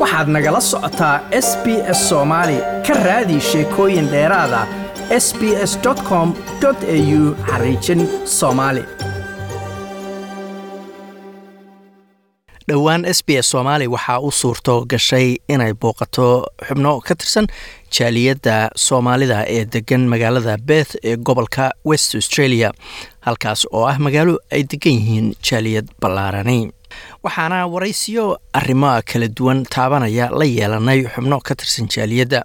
waxaad nagala socotaa s b s soomaali ka raadi sheekooyin dheeraada s b s com au xariijin soomaali dhowaan s b s soomaali waxaa u suurto gashay inay booqato xubno ka tirsan jaaliyadda soomaalida ee degan magaalada beth ee gobolka west australia halkaas oo ah magaalo ay degan yihiin jaaliyad ballaarani waxaana waraysiyo arrimo kala duwan taabanaya la yeelanay xubno ka tirsan jaaliyadda.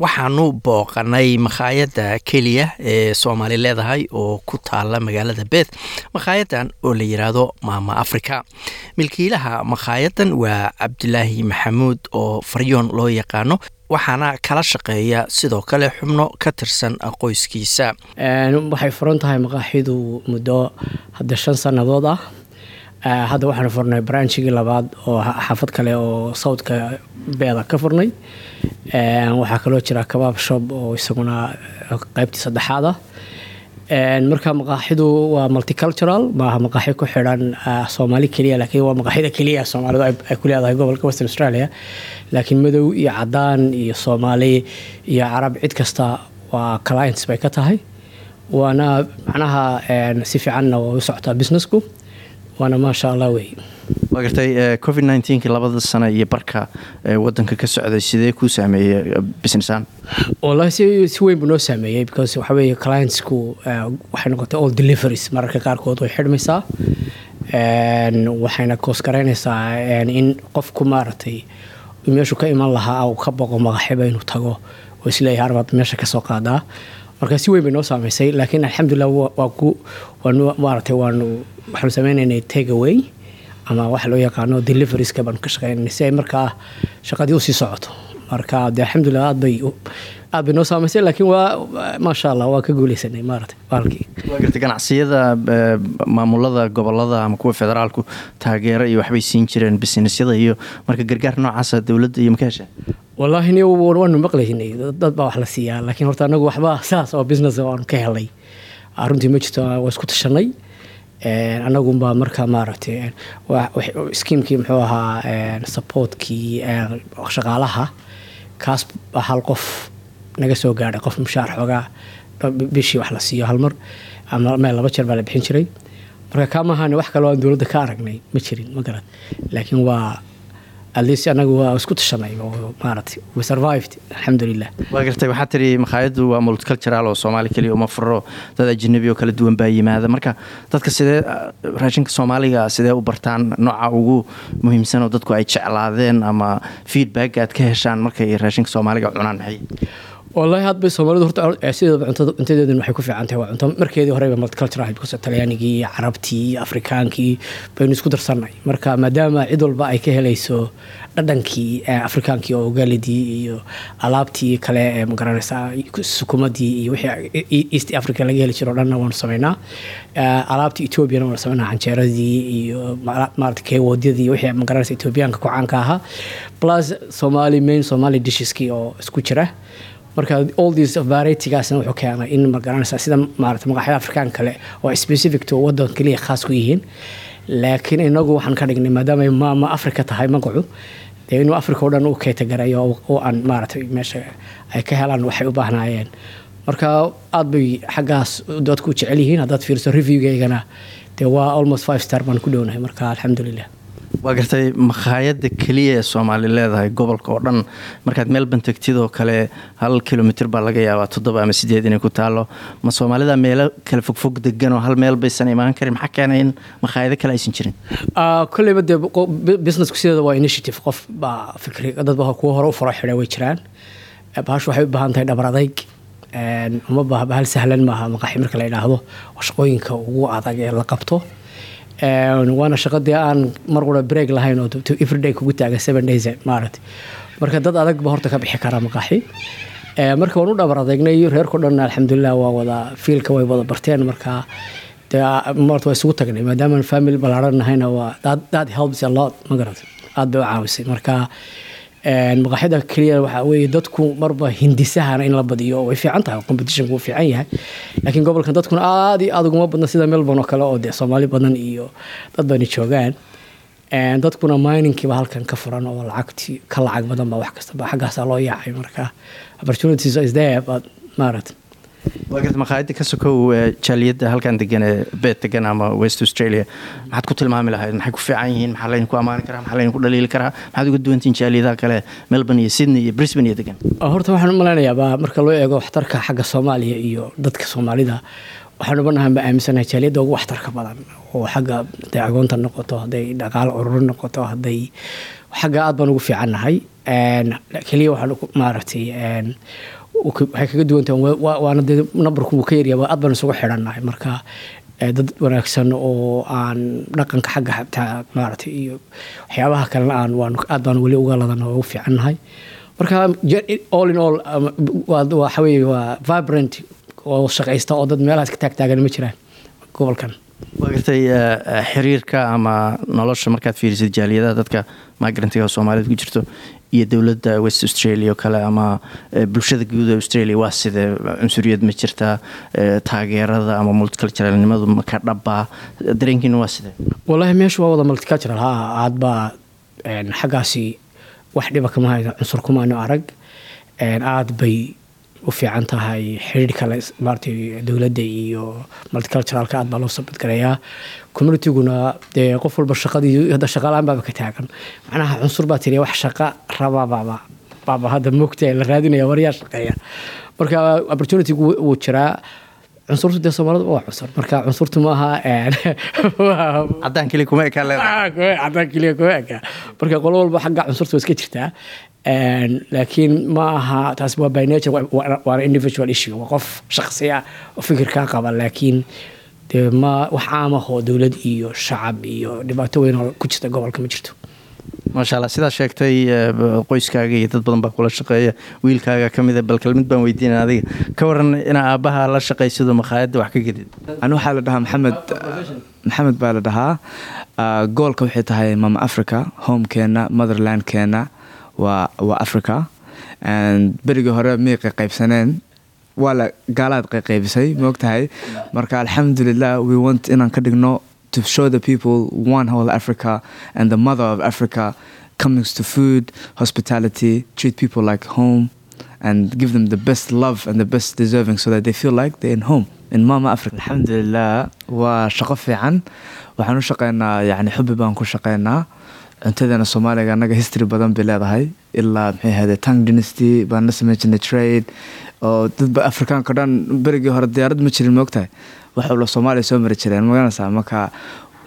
Waxaanu booqanay makhaayadda keliya ee soomaali leedahay oo ku taala magaalada beth makhaayaddan oo la yidhaahdo maama africa. Milkiilaha makhaayaddan waa cabdilaahi maxamuud oo faryoon loo yaqaano waxaana kala shaqeeya sidoo kale xubno ka tirsan qoyskiisa waxay furan tahay maqaaxidu muddo hadda shan sannadood ah hadda waxaan furnay branchigii labaad oo xaafad kale oo sawdka beeda ka furnay. Waxaa kaloo jira kabaab shop oo isaguna qeybtii saddexaad ah. Marka maqaaxidu waa multicultural maaha maqaaxi ku xidhan soomaali keliya laakiin waa maqaaxida keliya soomaalidu ay ku leedahay gobolka western australia. Laakiin madow iyo cadaan iyo soomaali iyo carab cid kasta waa clients bay ka tahay. Waana macnaha si fiicanna waa u socotaa businessku waana maasha allah wey. Waa gartay covid nneteen-ki labada sano iyo barka wadanka ka socday sidee kuu saameeyey businessan wallahi si weyn buu noo saameeyey because waxa weeye clientsku waxay noqotay all deliveries. Mararka qaarkood way xidhmaysaa waxayna koosgaraynaysaa in qofku maaragtay meeshuu ka iman lahaa uu ka boqo maqaxiba inuu tago oo is leeyahay arbaad meesha ka soo qaadaa marka si weyn bay noo saameysay laakiin alxamdulilah waa ku maaragtay waanu waxaanu sameynaynay take away ama waxa loo yaqaano deliverieska baanu ka shaqeynanay si ay markaa shaqadii u sii socoto. Marka de alxamdulilah aad bay aad bay noo saameysay laakiin waa maasha allah waa ka guuleysanay maaragtay baalkii. Waa ganacsiyada maamulada gobollada ama kuwa federaalku taageero iyo waxbay siin jireen businessyada iyo marka gargaar noocaasa dowladda iyo maka hesheen wallaahi ni waanu maqlaynay dad baa wax la siiyaa laakiin horta anagu waxba saas oo business waanu ka helay. Runtii ma jirto waa isku tashanay anagunbaa marka maaragtay skiimkii muxuu ahaa supportkii shaqaalaha. Kaas hal qof naga soo gaadhay qof mushaar xoogaa bishii wax la siiyo hal mar ama meel laba jeer baa la bixin jiray. Marka kaamahan wax kaloo aan dowladda ka aragnay ma jirin ma garad laakiin waa atleast anagu waa isku tashanay oo maaragtay we survived alxamdulilah waa gartay waxaa tiri makhaayaddu waa multicultural oo soomaali keliya uma furo. Dad ajanabi oo kala duwan baa yimaada. Marka dadka sidee raashinka soomaaliga sidee u bartaan nooca ugu muhiimsan oo dadku ay jeclaadeen ama feedback aad ka heshaan markay raashinka soomaaliga cunaan maxay wallaahi had bay soomaalidu horta sideedaba cuntadeedan waxay ku fiican tahay. Waa cunto markeedii horeba multicultural because talyaanigii carabtii afrikaankii baynu isku darsannay. Marka maadaama cid walba ay ka helayso dhadhankii afrikaankii oo gaalidii iyo alaabtii kale ee ma garanaysaa sukumadii iyo wixii east africa laga heli jiro dhanna waanu samaynaa alaabtii ethoobiana waanu samaynaa canjeeradii iyo maarata keewoodyadii wixii magaranaysa ethoobiyaanka ku caanka ahaa. Plus somali main somali disheski oo isku jira marka these varietygaasna wuxuu keenay in magaranaysa sida maarata maqaaxyada afrikaan kale oo specific to wadan keliya khaas ku yihiin. Laakiin inagu waxaan ka dhignay maadaama maama africa tahay magacu dee inuu africa o dhan u keetagarayo oo aan maaragtay meesha ay ka helaan waxay u baahnaayeen. Marka aad bay xaggaas dadku jecel yihiin haddaad fiiriso reviewgaygana dee waa almost five star baan ku dhownahay. Marka alxamdulilah waa gartay makhaayadda keliya ee soomaali leedahay gobolka oo dhan. Markaad melbourne tegtid oo kale hal kilomitr baa laga yaabaa toddoba ama sideed inay ku taalo ma soomaalida meelo kale fogfog degan oo hal meel baysan imaan karin. Maxaa keenay in makhaayado kale aysan jirin? Kolleyba dee businessku sideeda waa initiative qof baa fikri dad baa kuwa hore u furo xidha way jiraan. Bahashu waxay u baahan tahay dhabar adayg uma baaha bahal sahlan maaha maqaaxi marka la yidhaahdo. Oo shaqooyinka ugu adag ee la qabto waana shaqo dee aan mar qura break lahayn oo everyday kugu taagan seven days maaragtay. Marka dad adag ba horta ka bixi karaa maqaaxi. Marka waan u dhabar adeegnay reerko dhan alxamdulilah waa wada fiilka way wada barteen. Marka dee marta waa isugu tagnay maadaama family ballaaran nahayna waa that helps a lot ma garat aad bay u caawisay. Marka maqaaxida keliya waxaa weeye dadku marba hindisahana in la badiyo. Way fiican tahay competitionku wuu fiican yahay. Laakiin gobolkan dadkuna aad iyo aad uguma badna sida melbourne oo kale oo dee soomaali badan iyo dad bani joogaan. Dadkuna miningkiiba halkan ka furan oo lacagti ka lacag badan ba wax kastaba xaggaasaa loo yaacay marka. Opportunities is there but maaragta waagata makhaayadda ka sokow jaaliyadda halkan degan ee beed degan ama west australia. Maxaad ku tilmaami lahayd maxay ku fiican yihiin maxaa laydinku ammaani karaa maxaa laydinku dhaliili karaa? Maxaad uga duwantihin jaaliyadaha kale melbourne iyo sydney iyo brisbane iyo degan horta waxaan u malaynayaaba marka loo eego waxtarka xagga soomaaliya iyo dadka soomaalida waxaan ubanahan ba aaminsanahay jaaliyadda ugu waxtarka badan. Oo xagga haday agoonta noqoto hadday dhaqaalo ururin noqoto hadday xagga aad baan ugu fiicannahay. Keliya waxaan maaragtay waxay kaga duwantahay waana dee numberku wuu ka yaryaha aad baan isugu xidhannahay marka dad wanaagsan oo aan dhaqanka xagga xataa maaragtay iyo waxyaabaha kalena aan waan aad baan weli uga ladan oo ugu fiicannahay. Marka all in all waxa weeye waa vibrant oo shaqaysta oo dad meelahaas ka taagtaagan ma jiraan gobolkan waa gartay xiriirka ama nolosha markaad fiirisid jaaliyadaha dadka migrantiga oo soomaalida ku jirto iyo dowladda west australia oo kale ama bulshada guud ee australia waa sidee cunsuriyad ma jirtaa taageerada ama multiculturalnimadu ma ka dhabbaa dareenkiina waa sidee wallaahi meeshu waa wada multicultural ha aad baa xaggaasi wax dhiba kama hayno cunsur kumaano arag. Aad bay u fiican tahay xiriir kale maaragtay dowladda iyo multiculturalka aad baa loo sabadgarayaa communitiguna dee qof walba shaqadii hadda shaqalaan baaba ka taagan. Macnaha cunsur baa tiriya wax shaqa rabaa baaba baaba hadda moogta la raadinaya waryaa shaqeeya. Marka opportunitygu wuu jiraa. Cunsurtu dee soomaalida waa cunsur. Marka cunsurtu maaha cadaan keliya kuma ekaa leedahay. Cadaan keliya kuma ekaa marka qolo walba xagga cunsurta waa iska jirtaa laakiin ma aha taas waa by nature waana individual issue. Waa qof shaqsi ah oo fikirkaa qaba laakiin dee ma wax caam ah oo dowlad iyo shacab iyo dhibaato weyn oo ku jirta gobolka ma jirto. Maasha allah sidaa sheegtay qoyskaaga iyo dad badan baa kula shaqeeya wiilkaaga ka mida bal kelmid baan weydiina adiga. Ka waran inaa aabbaha la shaqaysido makhaayadda wax ka gedid. Ani waxaa la dhahaa maxamed maxamed baa la dhahaa. Goolka waxay tahay mama africa homekeenna motherlandkeenna waa waa africa. Berigii hore miyay qaqaybsaneen waa la gaalaad qaqaybisay moogtahay marka alxamdulilah we want inaan ka dhigno to show the people one whole Africa and the mother of Africa comes to food, hospitality, treat people like home, and give them the best love and the best deserving so that they feel like they're in home. in mama africa. Alxamdulilah waa shaqo fiican. Waxaan u shaqeynaa yani xubi baan ku shaqeynaa cuntadeena soomaaliga annaga history badan bay leedahay. Ilaa maxay ahayde tang dynasty baan la sameyn jirnay trade. Oo dadba afrikaanka dhan berigii hore diyaarad ma jirin moogtahay wax soomaaliya soo mari jireen ma garanaysaa marka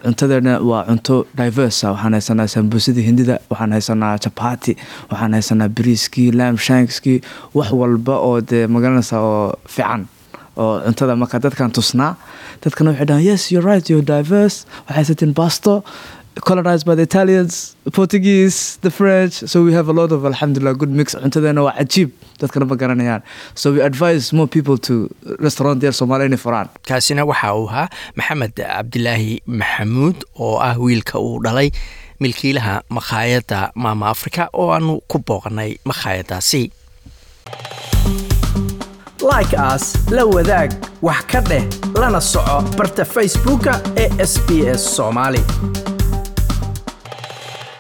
cuntadeena waa cunto diverse waxaan haysanaa sambuusadii hindida waxaan haysanaa chapati waxaan haysanaa bariiskii lam shankskii wax walba oo dee ma garanaysaa oo fiican. Oo cuntada marka dadkan tusnaa dadkana waxay dhahaan yes you're right you're diverse. Waxay haysatiin basto colonized by the Italians, Portuguese, the French. So we have a lot of alhamdulillah good mix. Cuntadeena waa cajiib dadkana ma garanayaan. So we advise more people to restaurant there Somali inay furaan. kaasina waxa uu ahaa maxamed cabdilaahi maxamuud oo ah wiilka uu dhalay milkiilaha makhaayadda maama africa oo aanu ku booqanay makhaayadaasi like as la wadaag wax ka dheh lana soco barta facebooka ee sb s soomaali